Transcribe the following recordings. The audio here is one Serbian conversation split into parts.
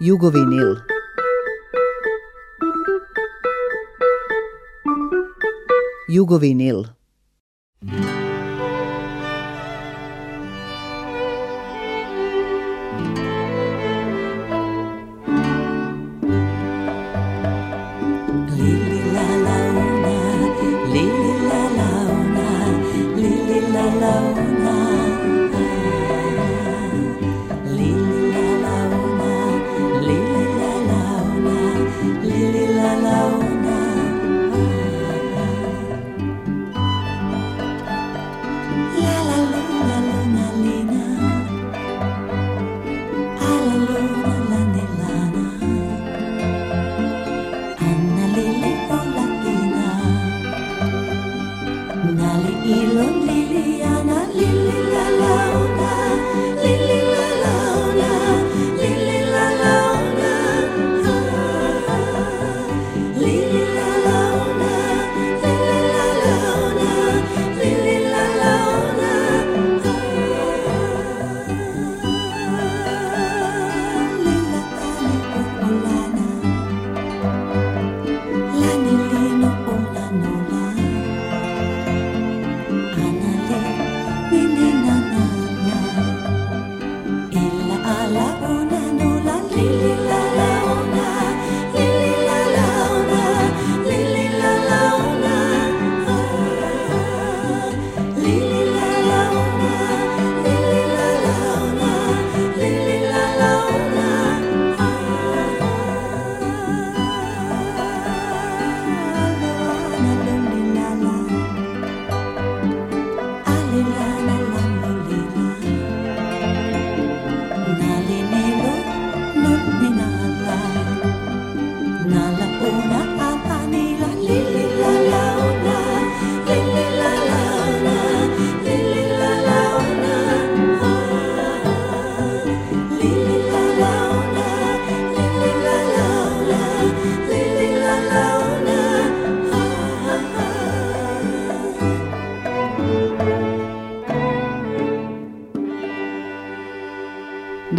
Jugovinil. Jugovinil.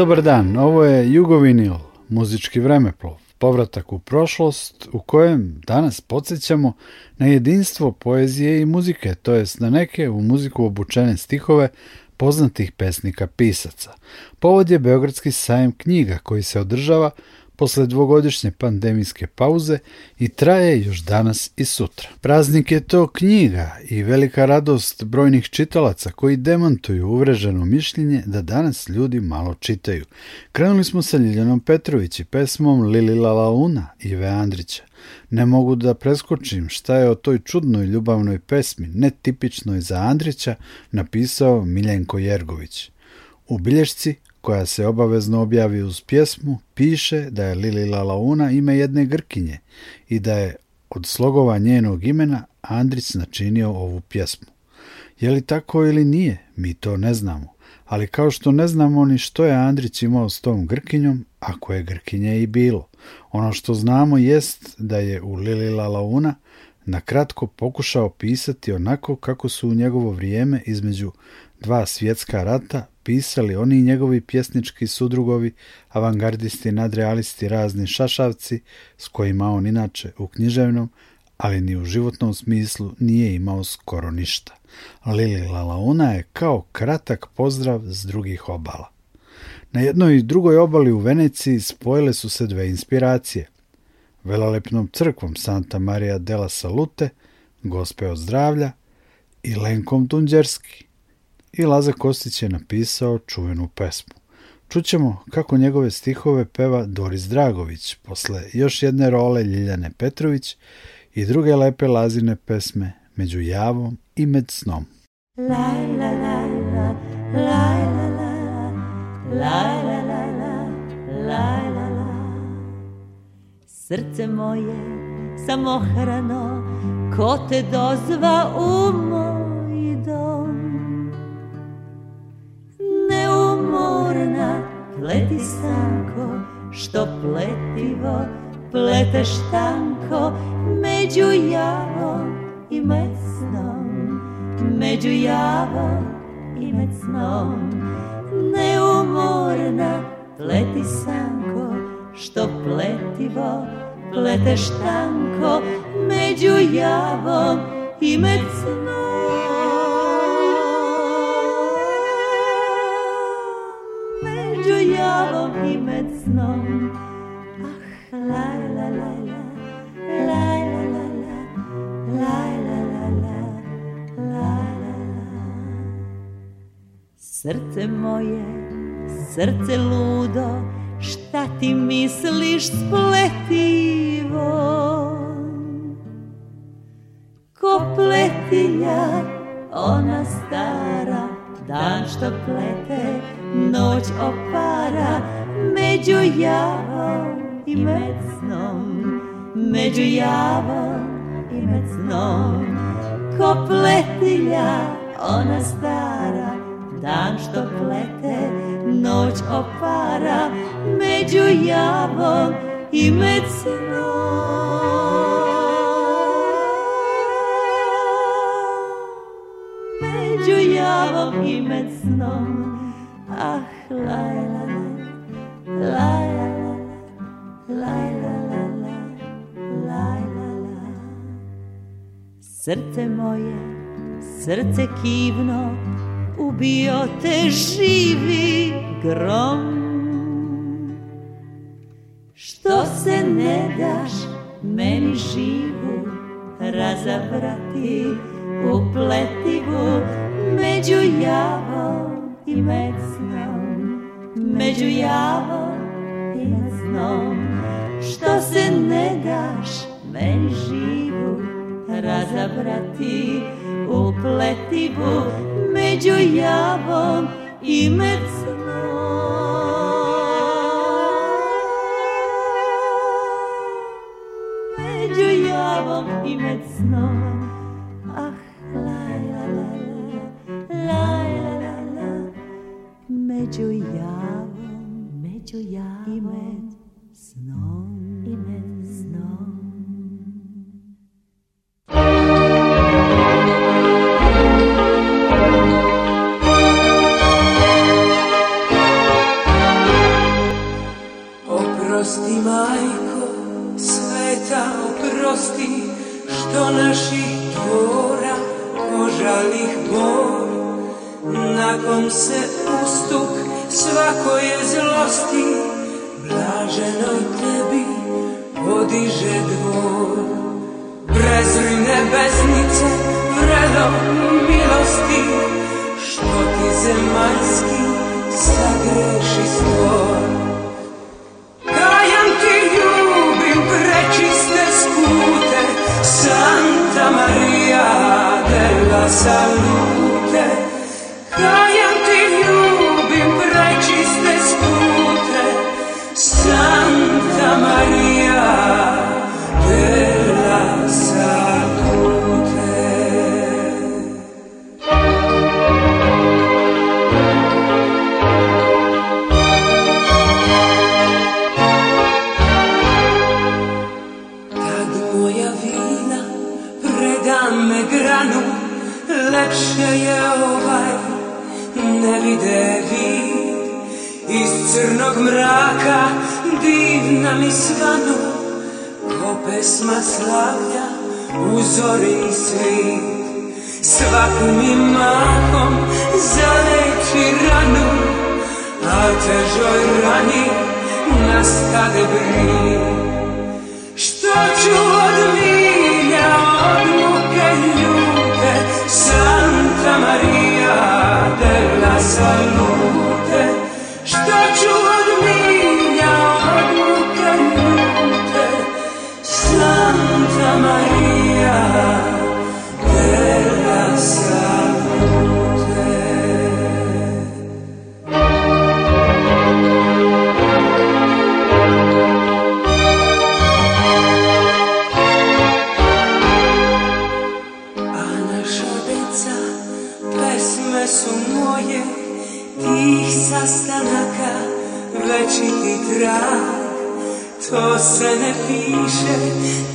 Dobar dan, ovo je Jugovinil, muzički vremeplov, povratak u prošlost u kojem danas podsjećamo na jedinstvo poezije i muzike, to jest na neke u muziku obučene stihove poznatih pesnika pisaca. Povod je Beogradski sajam knjiga koji se održava posle dvogodišnje pandemijske pauze i traje još danas i sutra. Praznik je to knjiga i velika radost brojnih čitalaca koji demantuju uvreženo mišljenje da danas ljudi malo čitaju. Krenuli smo sa Ljiljanom Petrović i pesmom Lili Lalauna Ive Andrića. Ne mogu da preskočim šta je o toj čudnoj ljubavnoj pesmi, netipičnoj za Andrića, napisao Miljenko Jergović. U bilješci koja se obavezno objavi uz pjesmu, piše da je Lili Lalauna ime jedne Grkinje i da je od slogova njenog imena Andrić načinio ovu pjesmu. Je li tako ili nije, mi to ne znamo, ali kao što ne znamo ni što je Andrić imao s tom Grkinjom, ako je Grkinje i bilo. Ono što znamo jest da je u Lili Lalauna nakratko pokušao pisati onako kako su u njegovo vrijeme između dva svjetska rata pisali oni i njegovi pjesnički sudrugovi, avangardisti, nadrealisti, razni šašavci, s kojima on inače u književnom, ali ni u životnom smislu nije imao skoro ništa. Lili Lalaona je kao kratak pozdrav s drugih obala. Na jednoj i drugoj obali u Veneciji spojile su se dve inspiracije. Velalepnom crkvom Santa Maria della Salute, gospe od zdravlja, i Lenkom Tunđerski – i Laza Kostić je napisao čuvenu pesmu. Čućemo kako njegove stihove peva Doris Dragović posle još jedne role Ljiljane Petrović i druge lepe Lazine pesme Među javom i med snom. La, la, la, la, la, la, la, la, la, Srce moje samohrano, ko te dozva u te štanko među javom i mesnom među javom i mesnom Neumorna pleti sanko, što pletivo pleteš tanko među javom i mesnom Srce moje, srce ludo, šta ti misliš spletivo? Ko pletilja, ona stara, dan što plete, noć opara, među javom i med među javom i med snom. Ko pletilja, ona stara, dan što plete, noć opara među javom i med snom. Među javom i med snom, ah, lajla, lajla, lajla, Srce moje, srce kivno, ubio te živi grom Što se ne daš meni živu razabrati u pletivu među javom i mecnom među javom i mecnom što se ne daš meni živu razabrati u pletivu među javom i med snom. Među javom i med snom. Ah, la la la la, la la la, među javom, među javom i med što naših tvora požalih na nakon se ustuk svakoj zlosti blaženoj tebi podiže dvor prezri nebesnice vredo milosti što ti zemaljski sagreši stvor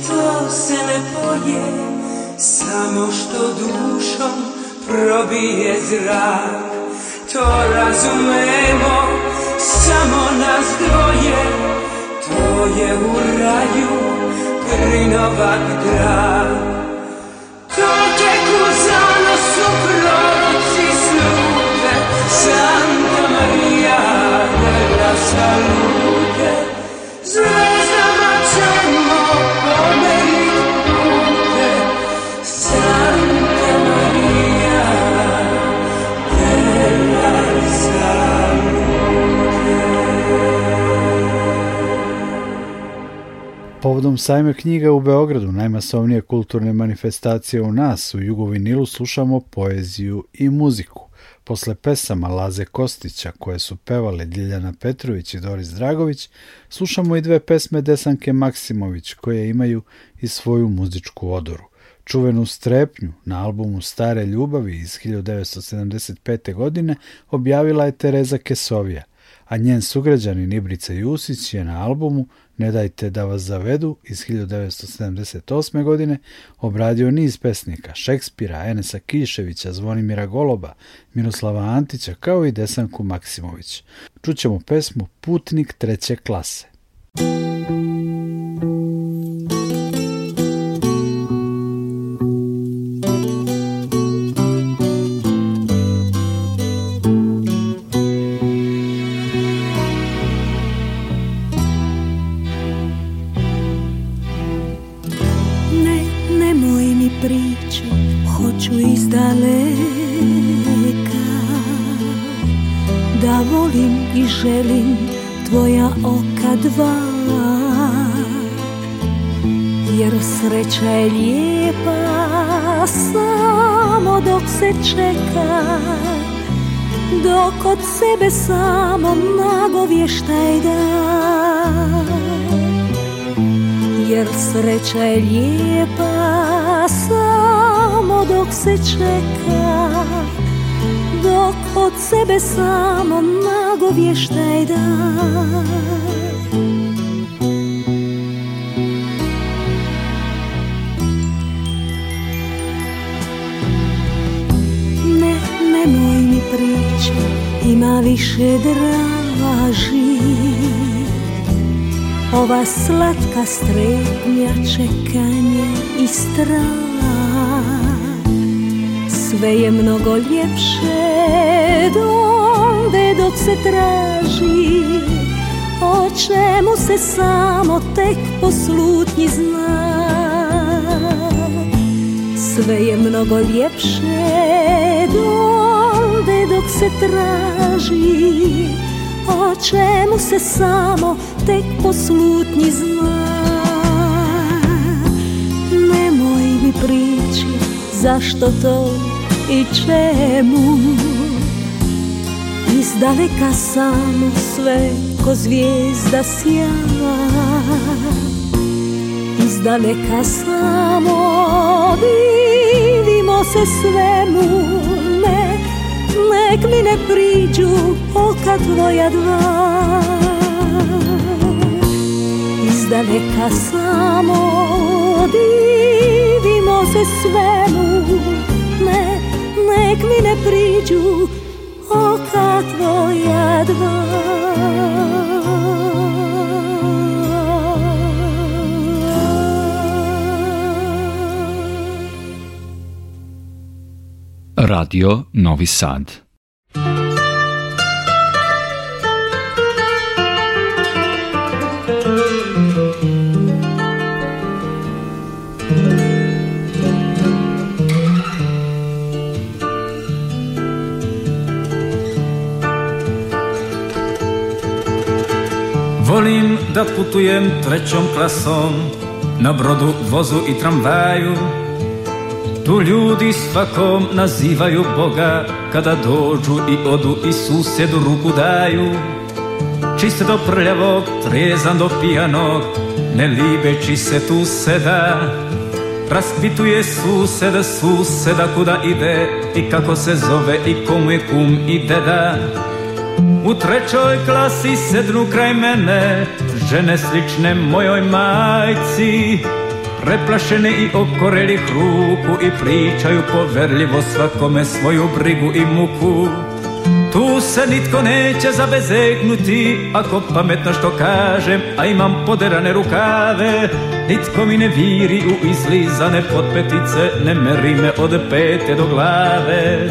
to se ne poje, samo što dušom probije zrak. To razumemo, samo nas dvoje, to je u raju grinovak drag. To teku za nosu proroci slude, Santa Maria de la Salute, Povodom sajme knjiga u Beogradu, najmasovnije kulturne manifestacije u nas, u Jugovinilu slušamo poeziju i muziku. Posle pesama Laze Kostića, koje su pevale Ljiljana Petrović i Doris Dragović, slušamo i dve pesme Desanke Maksimović, koje imaju i svoju muzičku odoru. Čuvenu strepnju na albumu Stare ljubavi iz 1975. godine objavila je Tereza Kesovija, a njen sugrađanin Ibrica Jusić je na albumu Ne dajte da vas zavedu iz 1978. godine obradio niz pesnika Šekspira, Enesa Kiševića, Zvonimira Goloba, Miroslava Antića kao i Desanku Maksimović. Čućemo pesmu Putnik treće klase. Priču hoću iz daleka Da volim i želim tvoja oka dva Jer sreća je lijepa samo dok se čeka Dok od sebe samo nagovještaj dan jer sreća je lijepa samo dok se čeka dok od sebe samo nagovještaj da Ne, nemoj mi priča, ima više draži ova slatka strepnja čekanje i strah Sve je mnogo ljepše donde dok se traži O čemu se samo tek poslutnji zna Sve je mnogo ljepše donde dok se traži o čemu se samo tek posmutni zna Nemoj mi priči zašto to i čemu Iz daleka samo sve ko zvijezda sjala Iz daleka samo divimo se svemu nek mi ne priđu oka tvoja dva izdaleka samo divimo se svemu ne, nek mi ne priđu oka tvoja dva Radio Novi Sad Volim da putujem trećom klasom Na brodu, vozu i tramvaju Tu ljudi svakom nazivaju Boga Kada dođu i odu i susjedu ruku daju Čiste do prljavog, trezan do pijanog Ne libeći se tu seda Raspituje sused, suseda kuda ide I kako se zove i komu je kum i deda u trećoj klasi sednu kraj mene Žene slične mojoj majci Preplašene i okoreli ruku I pričaju poverljivo svakome svoju brigu i muku Tu se nitko neće zabezegnuti Ako pametno što kažem A imam poderane rukave Nitko mi ne viri u izlizane potpetice Ne meri me od pete do glave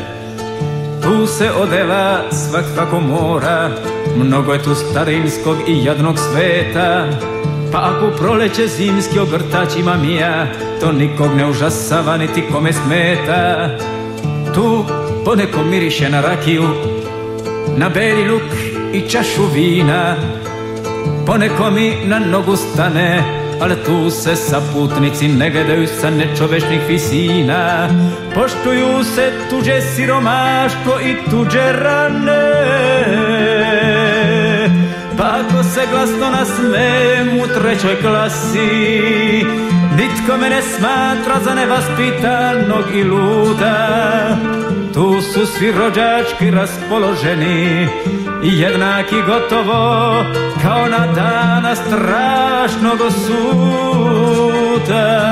tu se odeva svak kako mora Mnogo je tu starinskog i jadnog sveta Pa ako proleće zimski ogrtač ima mija To nikog ne užasava niti kome smeta Tu poneko miriše na rakiju Na beli luk i čašu vina Poneko mi na nogu stane ali tu se saputnici ne gledaju sa nečovešnih visina Poštuju se tuđe siromaštvo i tuđe rane Pa ako se glasno nasmejem u trećoj klasi Nitko me ne smatra za nevaspitanog i luda Tu su svi rođački raspoloženi jednaki i gotovo kao na dana strašnog suta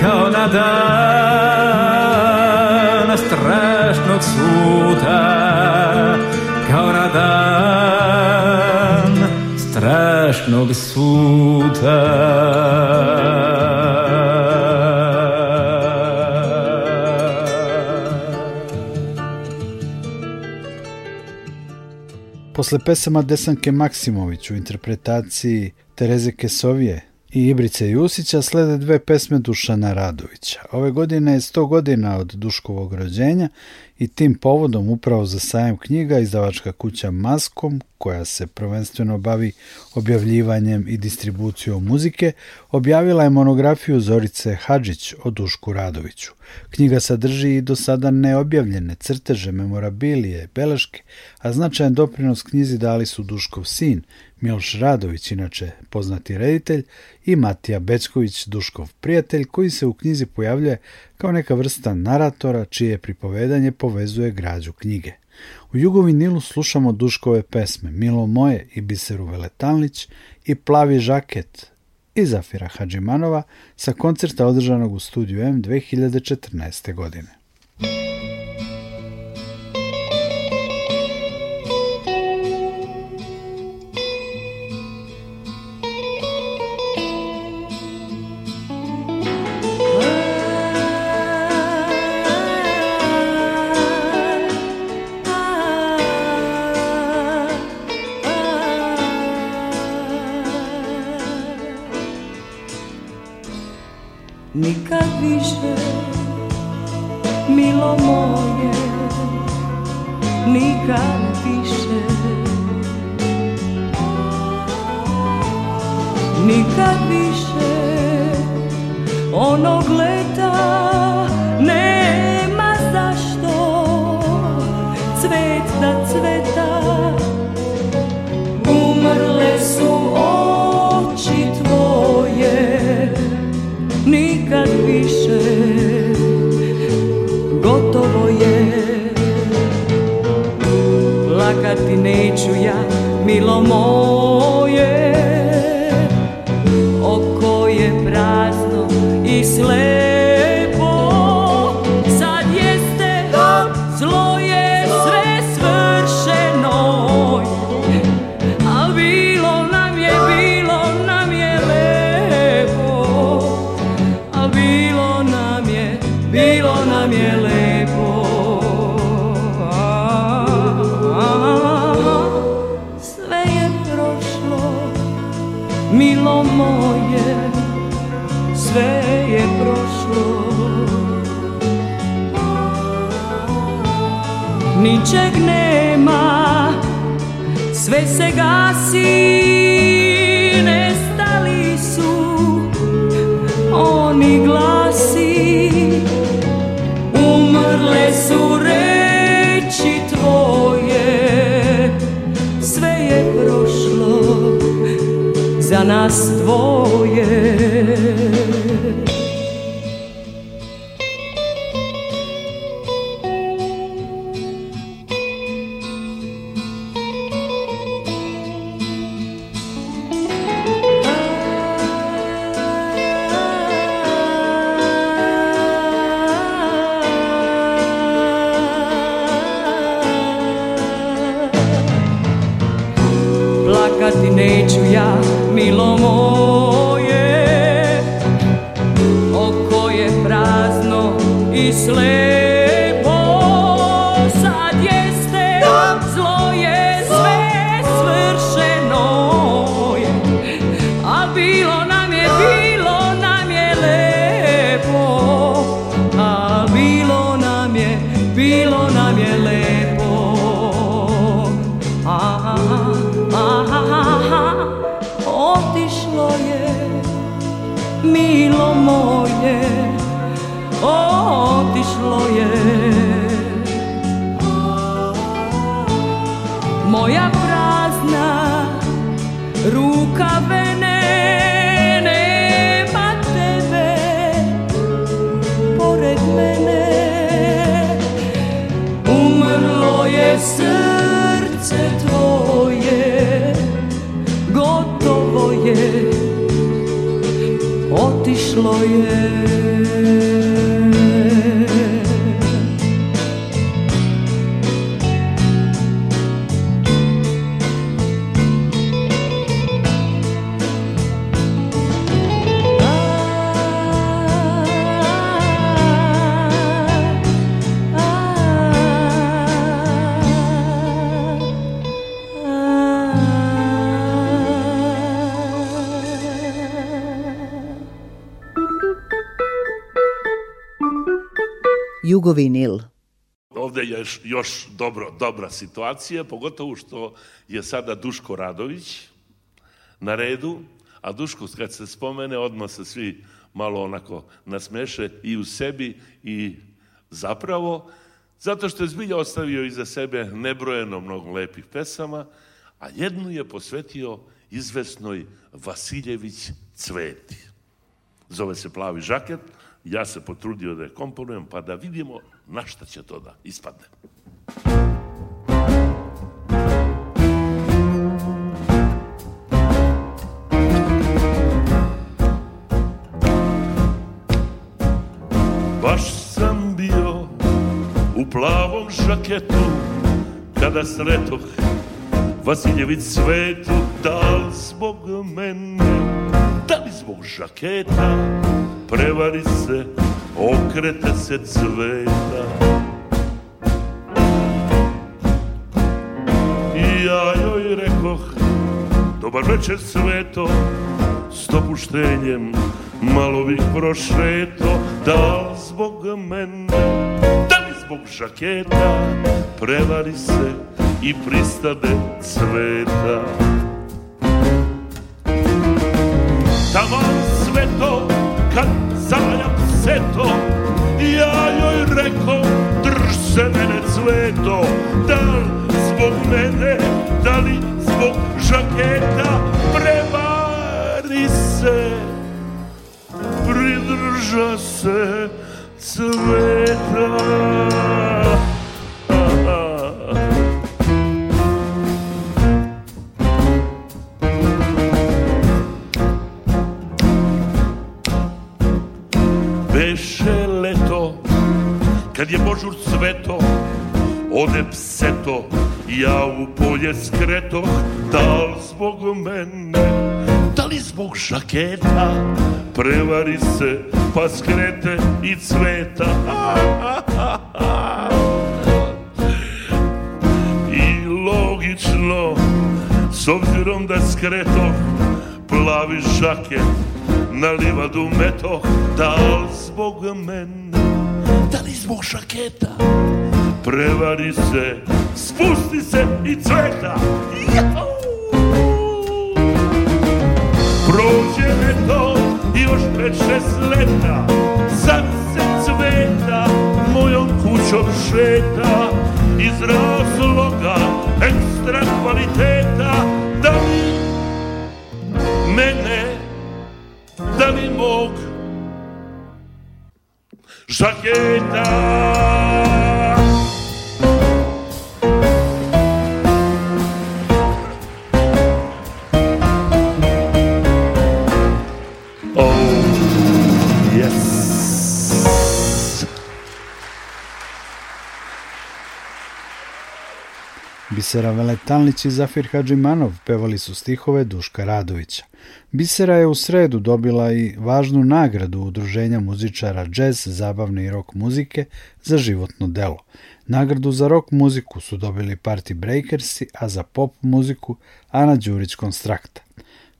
kao na dana strašnog suda kao na dan strašnog suta Posle pesama Desanke Maksimović u interpretaciji Tereze Kesovije i Ibrice Jusića slede dve pesme Dušana Radovića. Ove godine je 100 godina od Duškovog rođenja i tim povodom upravo za sajam knjiga izdavačka kuća Maskom, koja se prvenstveno bavi objavljivanjem i distribucijom muzike, objavila je monografiju Zorice Hadžić o Dušku Radoviću. Knjiga sadrži i do sada neobjavljene crteže, memorabilije, beleške, a značajan doprinos knjizi dali su Duškov sin, Miloš Radović, inače poznati reditelj, i Matija Bečković, Duškov prijatelj, koji se u knjizi pojavljuje kao neka vrsta naratora čije pripovedanje povezuje građu knjige. U Jugovi Nilu slušamo Duškove pesme Milo moje i Biseru Veletanlić i Plavi žaket i Zafira Hadžimanova sa koncerta održanog u studiju M 2014. godine. plakati neću ja, milo moje, oko je prazno i sle. даст твой slave. vinil. Ovdje je još dobro, dobra situacija, pogotovo što je sada Duško Radović na redu, a Duško kad se spomene odmah se svi malo onako nasmeše i u sebi i zapravo zato što je zbilja ostavio iza sebe nebrojeno mnogo lepih pesama, a jednu je posvetio izvesnoj Vasiljević Cveti. Zove se Plavi žaket, ja se potrudio da je komponujem, pa da vidimo na šta će to da ispadne. Baš sam bio u plavom žaketu kada sretoh Vasiljević svetu, da li zbog mene, da li zbog žaketa, prevari se, okrete se cveta. I ja joj rekoh, dobar večer sveto, s dopuštenjem malo bih prošeto, da zbog mene, da li zbog žaketa, prevari se i pristade cveta. Tamo sve to sanjam se to Ja joj reko drž se mene cveto Da li zbog mene, da li zbog žaketa Prevari se, pridrža se cveta Beše leto, kad je Božur cveto, ode pseto, ja u polje skreto, da li zbog mene, da li zbog šaketa, prevari se, pa skrete i cveta. I logično, s obzirom da skreto, plavi šaket, na livadu meto Da li zbog mene, da li zbog šaketa Prevari se, spusti se i cveta Prođe meto i još pet šest leta Sad se cveta, mojom kućom šeta Iz razloga ekstra kvaliteta Da li mene Danimok Jaqueta Bisera Veletanlić i Zafir Hadžimanov pevali su stihove Duška Radovića. Bisera je u sredu dobila i važnu nagradu udruženja muzičara jazz, zabavne i rock muzike za životno delo. Nagradu za rock muziku su dobili Party Breakersi, a za pop muziku Ana Đurić Konstrakta.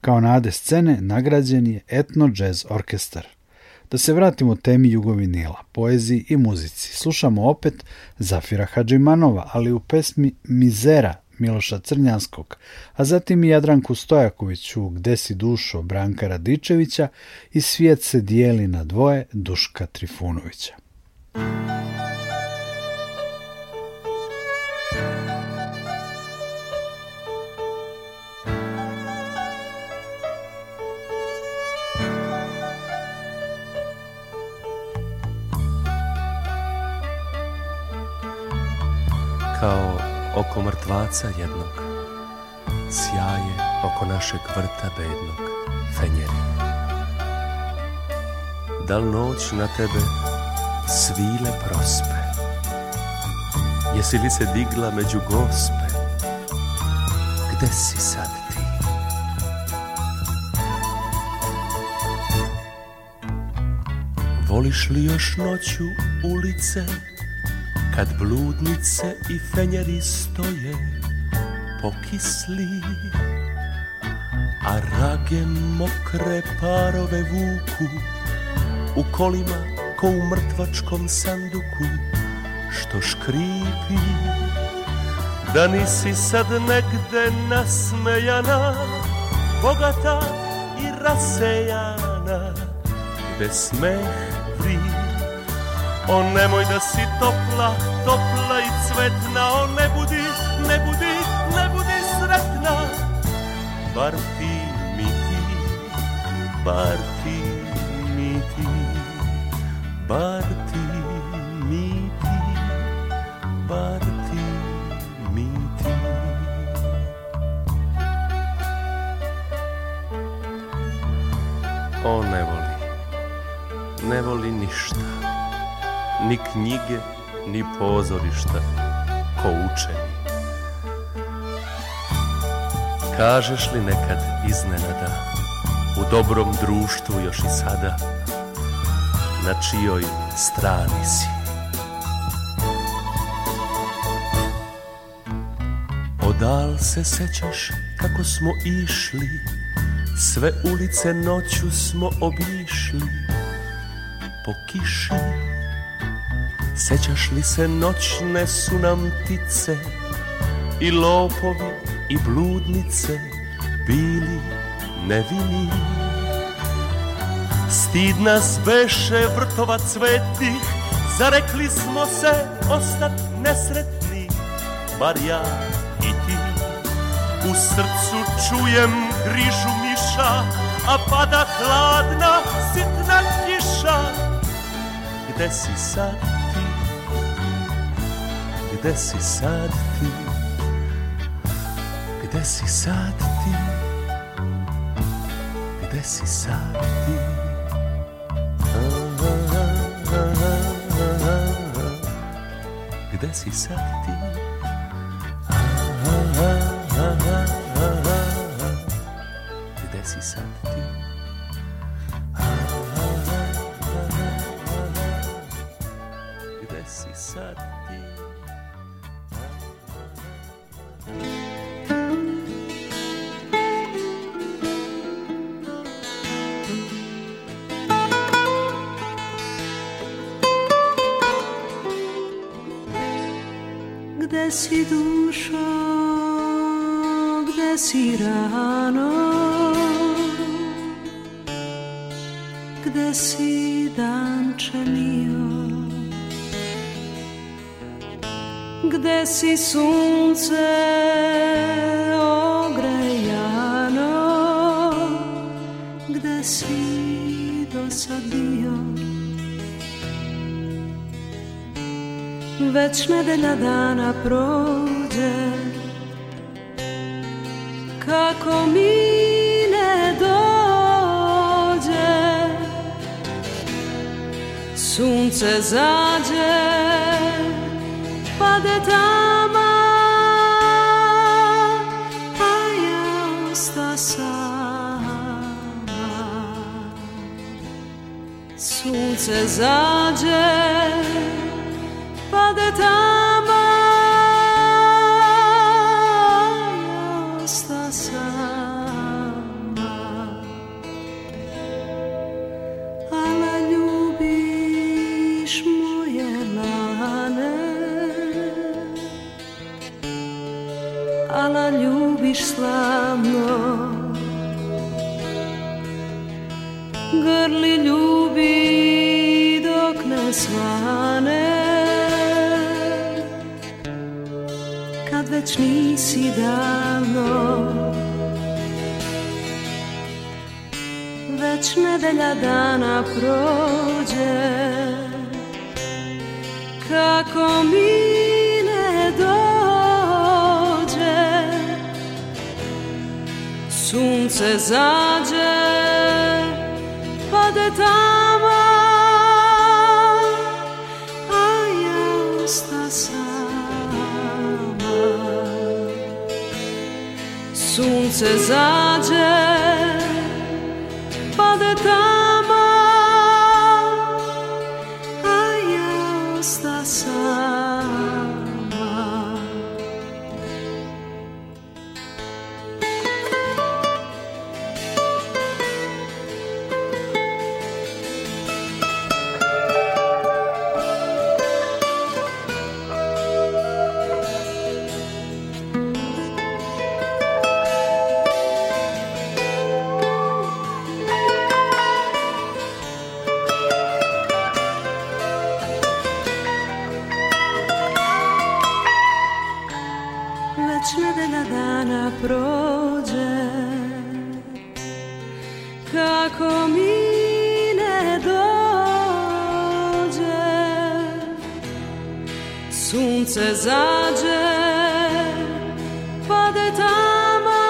Kao nade scene nagrađen je Etno Jazz Orkestar. Da se vratimo temi jugovinila, poeziji i muzici. Slušamo opet Zafira Hadžimanova, ali u pesmi Mizera Miloša Crnjanskog, a zatim i Jadranku Stojakoviću Gde si dušo Branka Radičevića i Svijet se dijeli na dvoje Duška Trifunovića. mrtvaca jednog Sjaje oko našeg vrta bednog Fenjeri Dal noć na tebe svile prospe Jesi li se digla među gospe Gde si sad ti? Voliš li još noću ulice kad bludnice i fenjeri stoje pokisli A rage mokre parove vuku U kolima ko u mrtvačkom sanduku Što škripi Da nisi sad negde nasmejana Bogata i rasejana Gde smeh vri O nemoj da si to topla i cvetna O ne budi, ne budi, ne budi sretna Bar ti, mi ti, bar ti, mi ti Bar ti, mi ti, bar ti, mi ti O ne voli, ne voli ništa ni knjige, ni pozorišta ko učeni. Kažeš li nekad iznenada u dobrom društvu još i sada na čijoj strani si? Odal se sećaš kako smo išli sve ulice noću smo obišli po kiši Sećaš li se noćne su nam I lopovi i bludnice Bili nevini Stid nas veše vrtova cvetih Zarekli smo se ostat nesretni Bar ja i ti U srcu čujem grižu miša A pada hladna sitna kiša Gde si sad? gde si sad ti? Gde si sad ti? Gde si sad ti? Gde si sad ti? Gde si sad ti? Gde si dušo, gde si rano, gde si danče mio, gde si sunce ogrejano, gde si do Već nedelja dana prođe Kako mi ne dođe Sunce zađe Pade tama A ja osta sama Sunce zađe Ala ljubiš slavno Grli ljubiš večný si dávno. Već nedelja dana prođe, kako mi ne dođe, sunce zađe, pade tamo. Cesarge. Sunce zađe, pade tama,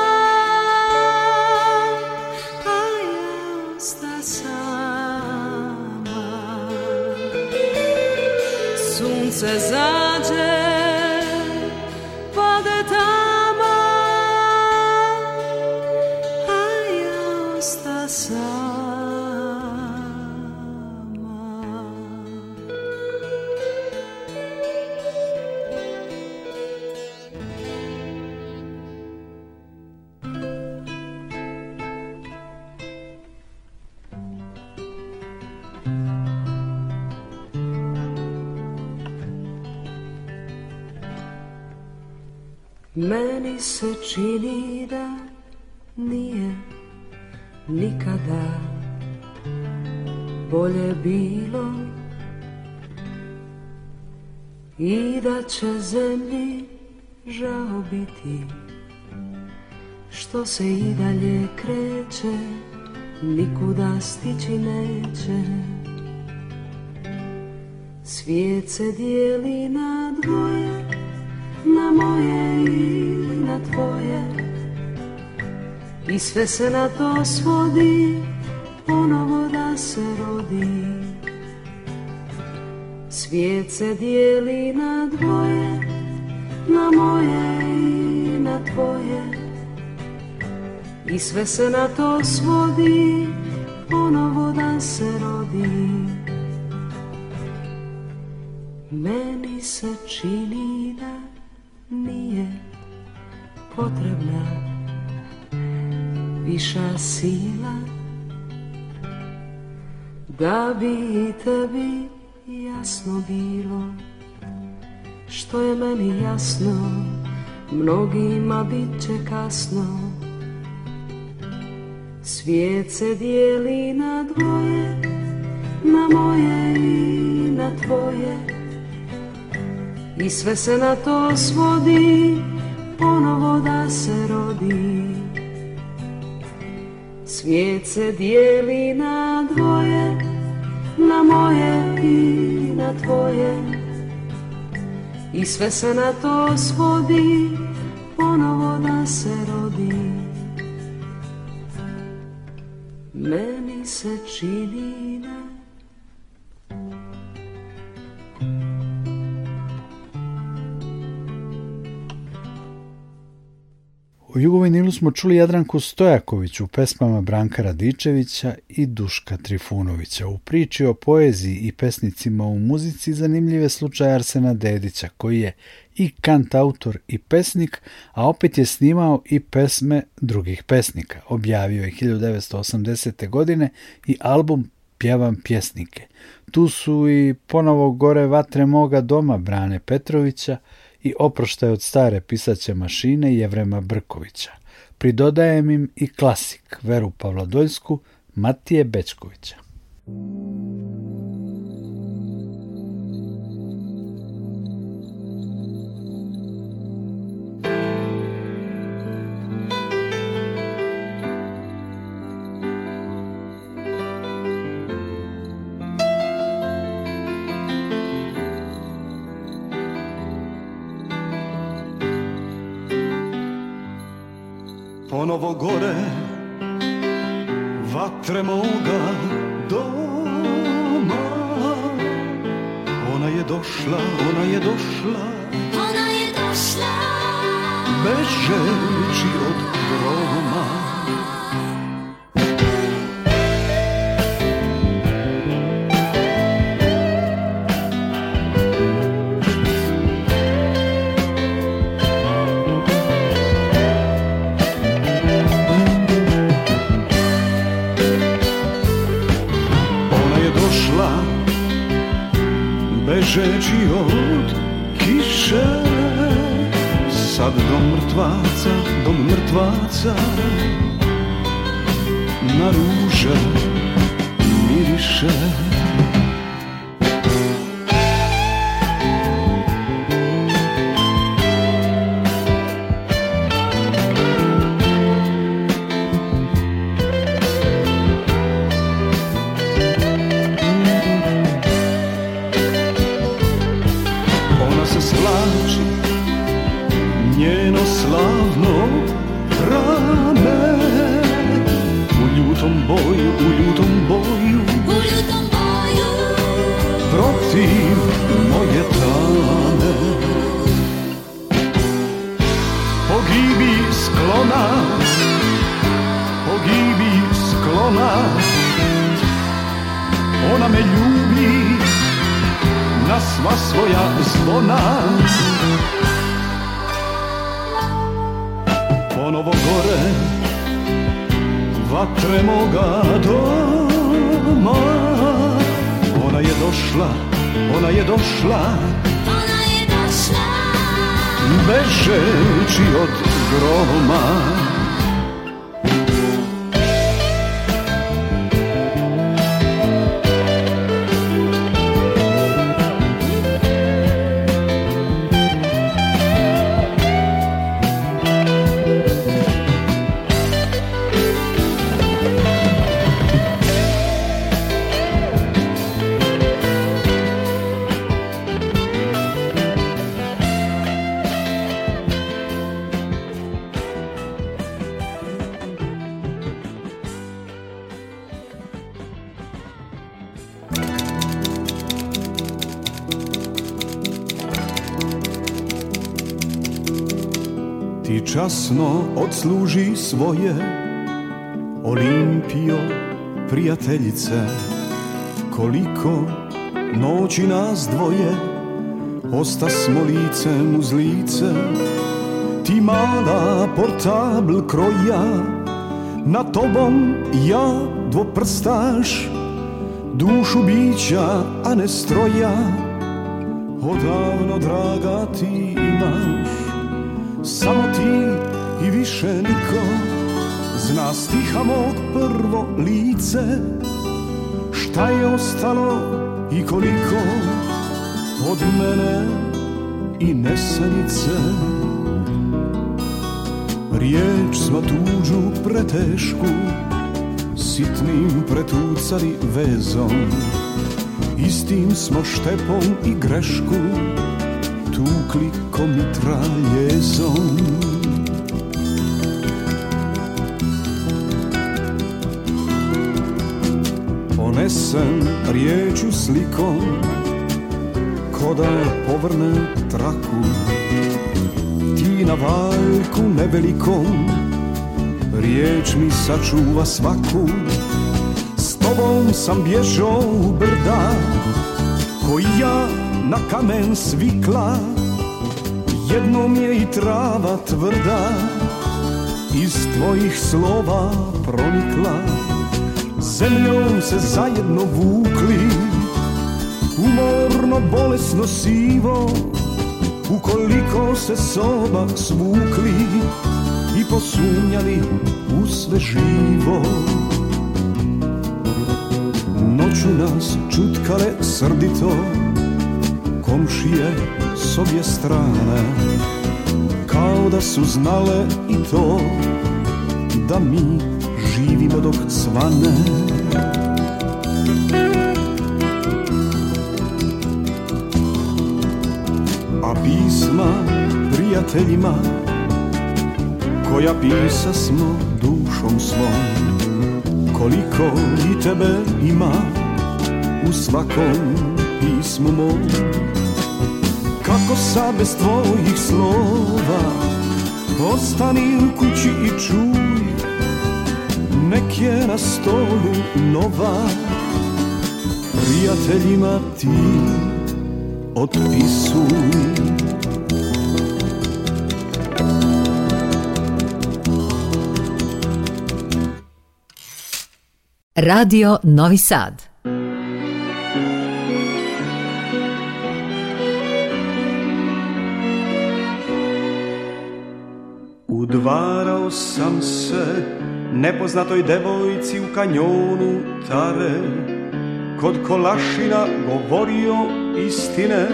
a ja osta sama. Sunce zađe, se čini da nije nikada bolje bilo i da će zemlji žao biti što se i dalje kreće nikuda stići neće svijet se dijeli na dvoje na moje i na tvoje i sve se na to svodi ponovo da se rodi svijet se dijeli na dvoje na moje i na tvoje i sve se na to svodi ponovo da se rodi meni se čini da nije potrebna viša sila da bi tebi jasno bilo što je meni jasno mnogima bit će kasno svijet se dijeli na dvoje na moje i na tvoje i sve se na to svodi, ponovo da se rodi. Svijet se dijeli na dvoje, na moje i na tvoje. I sve se na to svodi, ponovo da se rodi. Meni se čini da U Jugovinilu smo čuli Jadranku Stojaković u pesmama Branka Radičevića i Duška Trifunovića. U priči o poeziji i pesnicima u muzici zanimljive slučaj Arsena Dedića, koji je i kantautor i pesnik, a opet je snimao i pesme drugih pesnika. Objavio je 1980. godine i album Pjevam pjesnike. Tu su i ponovo gore vatre moga doma Brane Petrovića, i oproštaj od stare pisaće mašine Jevrema Brkovića. Pridodajem im i klasik Veru Pavladoljsku Matije Bečkovića. ponovo gore Vatre moga doma Ona je došla, ona je došla Ona je došla Bežeći od groma svoja zvona Ponovo gore vatre moga doma Ona je došla, ona je došla Ona je došla Bežeći od groma časno odsluži svoje Olimpio prijateljice Koliko noći nas dvoje Osta smo licem uz lice Ti mala portabl kroja Na tobom ja dvoprstaš Dušu bića, a ne stroja Odavno draga ti imaš samo ti i više niko Zna stiha mog prvo lice Šta je ostalo i koliko Od mene i nesanice Riječ smo tuđu pretešku Sitnim pretucali vezom Istim smo štepom i grešku tukli ko mitraljezom Ponesen riječu slikom Ko da povrne traku Ti na valjku nevelikom Riječ mi sačuva svaku S tobom sam bježao u brda Koji ja na kamen svikla Jednom je i trava tvrda Iz tvojih slova pronikla Zemljom se zajedno vukli Umorno, bolesno, sivo Ukoliko se soba svukli I posunjali u sve živo Noću nas čutkale srdito komšije s obje strane Kao da su znale i to Da mi živimo dok cvane A pisma prijateljima Koja pisa smo dušom svom Koliko i tebe ima u svakom Pismo moj, Kako sad bez tvojih slova Ostani u kući i čuj Nek je na stolu nova Prijateljima ti otpisuj Radio Novi Sad Udvarao sam se nepoznatoj devojci u kanjonu Tare Kod Kolašina govorio istine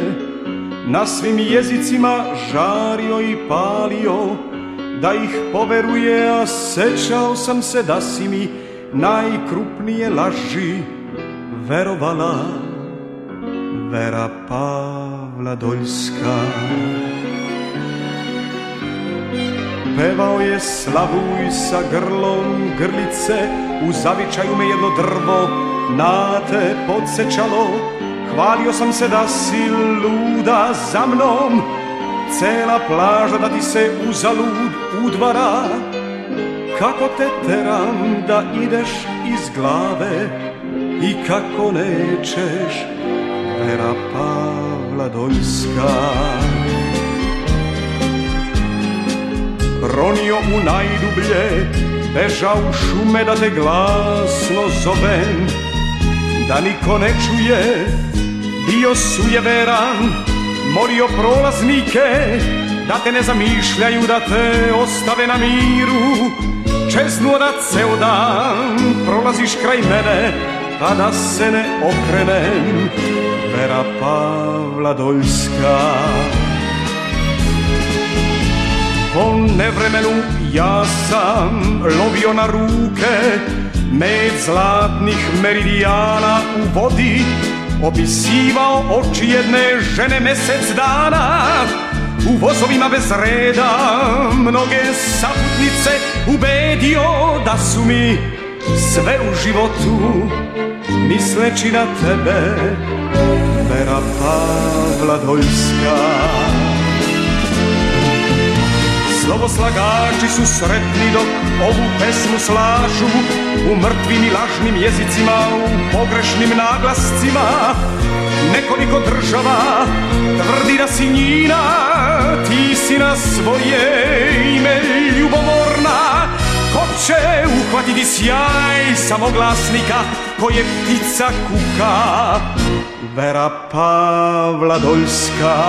Na svim jezicima žario i palio Da ih poveruje, a sećao sam se da si mi Najkrupnije laži verovala Vera Pavla Doljska Pevao je slavuj sa grlom grlice, u zavičaju me jedno drvo na te podsjećalo. Hvalio sam se da si luda za mnom, cela plaža da ti se uzalud udvara. Kako te teram da ideš iz glave i kako nećeš, Vera Pavla Dojska. Ronio u najdublje, bežao u šume da te glasno zovem Da niko ne čuje, bio sujeveran morio prolaznike, da te ne zamišljaju Da te ostave na miru Čeznuo da ceo dan prolaziš kraj mene Pa da se ne okrenem Vera Pavla Doljska o nevremenu ja sam lovio na ruke Med zlatnih meridijana u vodi Opisivao oči jedne žene mesec dana U vozovima bez reda Mnoge saputnice ubedio da su mi Sve u životu misleći na tebe Vera Pavla slagači su sretni dok ovu pesmu slažu U mrtvim i lažnim jezicima, u pogrešnim naglascima Nekoliko država tvrdi da si njina Ti si na svoje ime ljubomorna Ko će uhvatiti sjaj samoglasnika Koje ptica kuka Vera Pavladoljska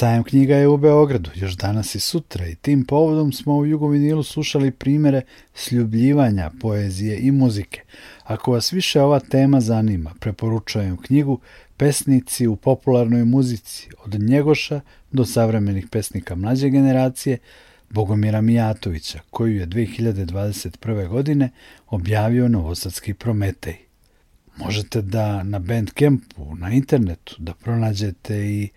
Sajam knjiga je u Beogradu, još danas i sutra i tim povodom smo u Jugovinilu slušali primjere sljubljivanja poezije i muzike. Ako vas više ova tema zanima, preporučujem knjigu Pesnici u popularnoj muzici od Njegoša do savremenih pesnika mlađe generacije Bogomira Mijatovića, koju je 2021. godine objavio Novosadski Prometej. Možete da na Bandcampu, na internetu, da pronađete i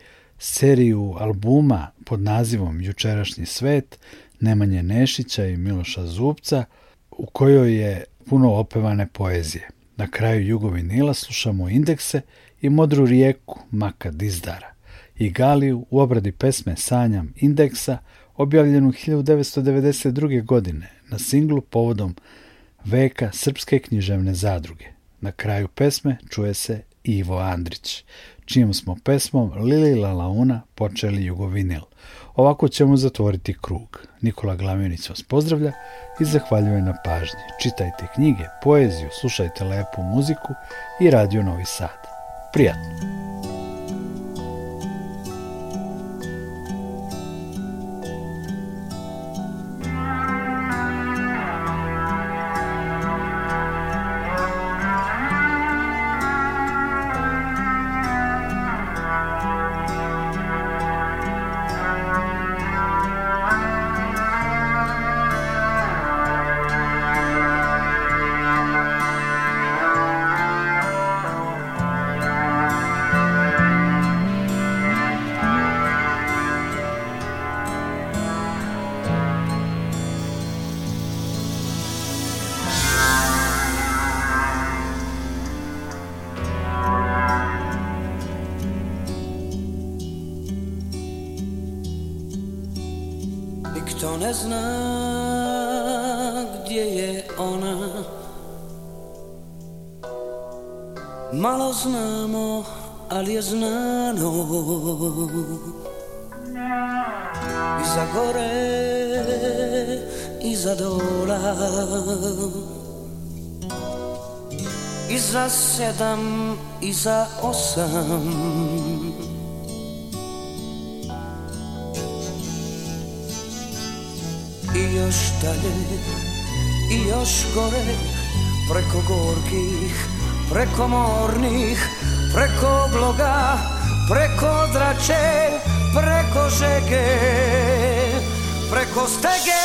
seriju albuma pod nazivom Jučerašnji svet Nemanje Nešića i Miloša Zupca u kojoj je puno opevane poezije. Na kraju Jugovinila slušamo indekse i modru rijeku Maka Dizdara i Galiju u obradi pesme Sanjam indeksa objavljenu 1992. godine na singlu povodom veka Srpske književne zadruge. Na kraju pesme čuje se Ivo Andrić čijom smo pesmom Lili La Launa počeli Jugovinil. Ovako ćemo zatvoriti krug. Nikola Glavinić vas pozdravlja i zahvaljuje na pažnji. Čitajte knjige, poeziju, slušajte lepu muziku i radio Novi Sad. Prijatno! znamo, ali je znano I za gore, i za dola I za sedam, i za osam I još dalje, i još gore Preko gorkih preko mornih, preko obloga, preko drače, preko žege, preko stege.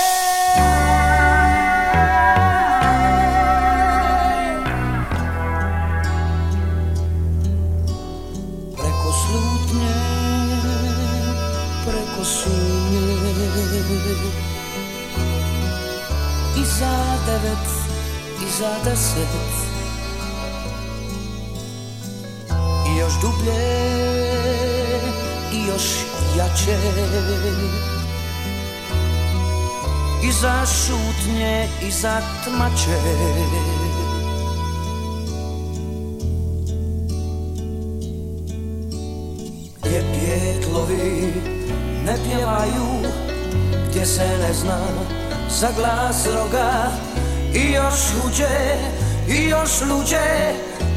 Preko preko i za devet, i za deset, i za i za tmacie. Gdzie pieklowi nie piewają, gdzie se nie zna, za glas roga i już ludzie, i już ludzie,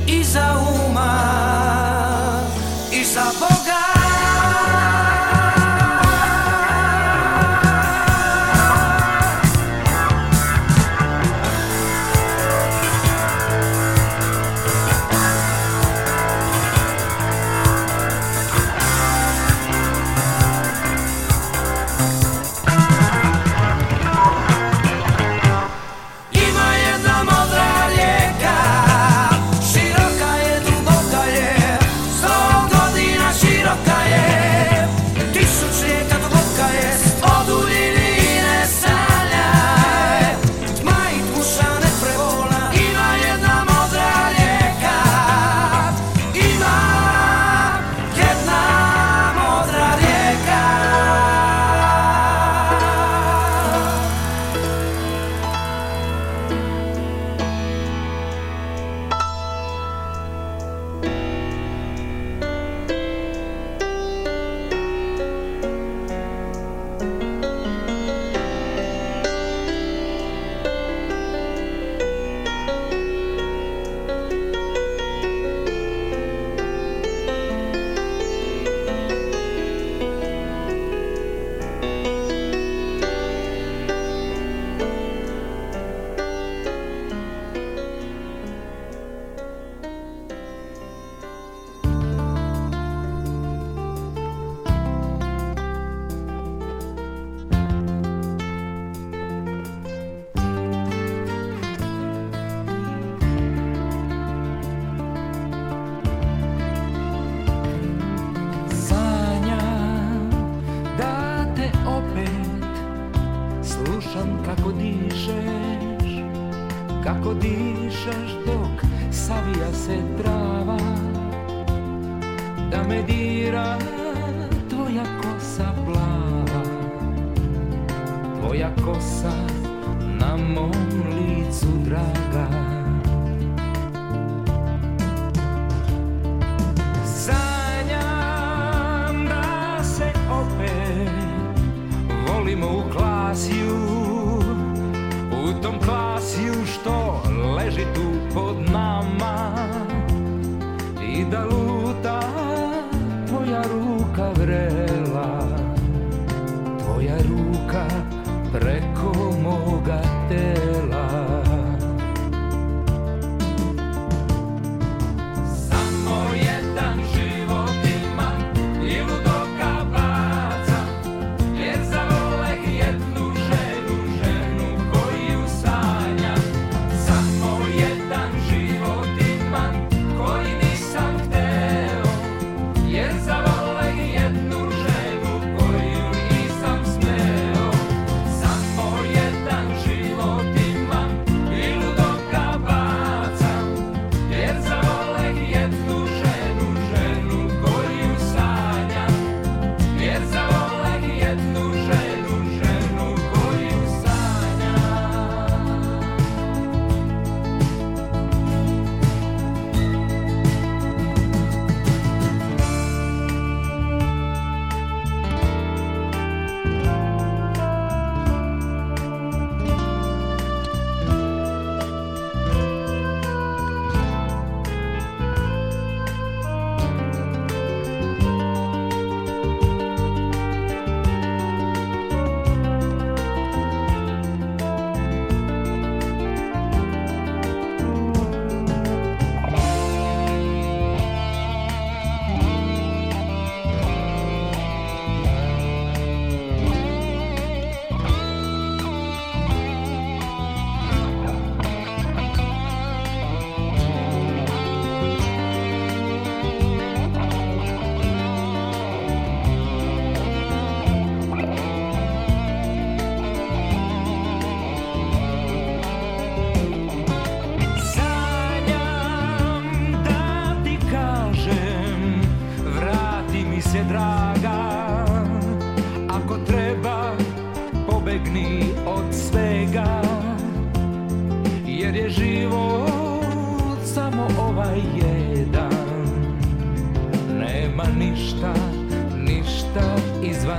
i za uma, i za Boga.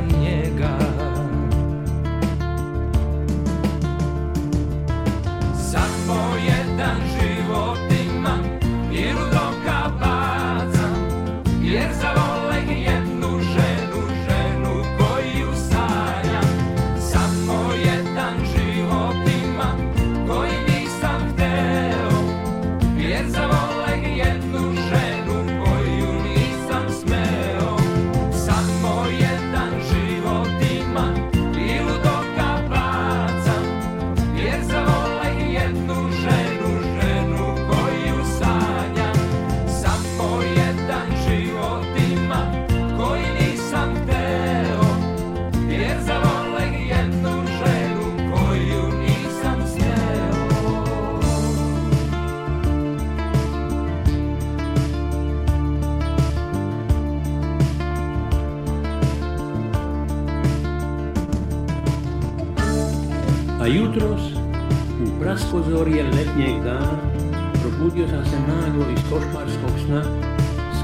mnie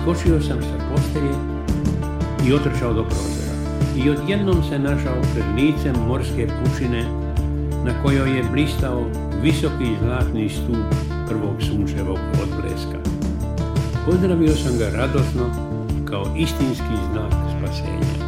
Skočio sam sa postelje i otrčao do prozora. I odjednom se našao pred licem morske pučine na kojoj je blistao visoki zlatni stup prvog sunčevog odbleska. Pozdravio sam ga radosno kao istinski znak spasenja.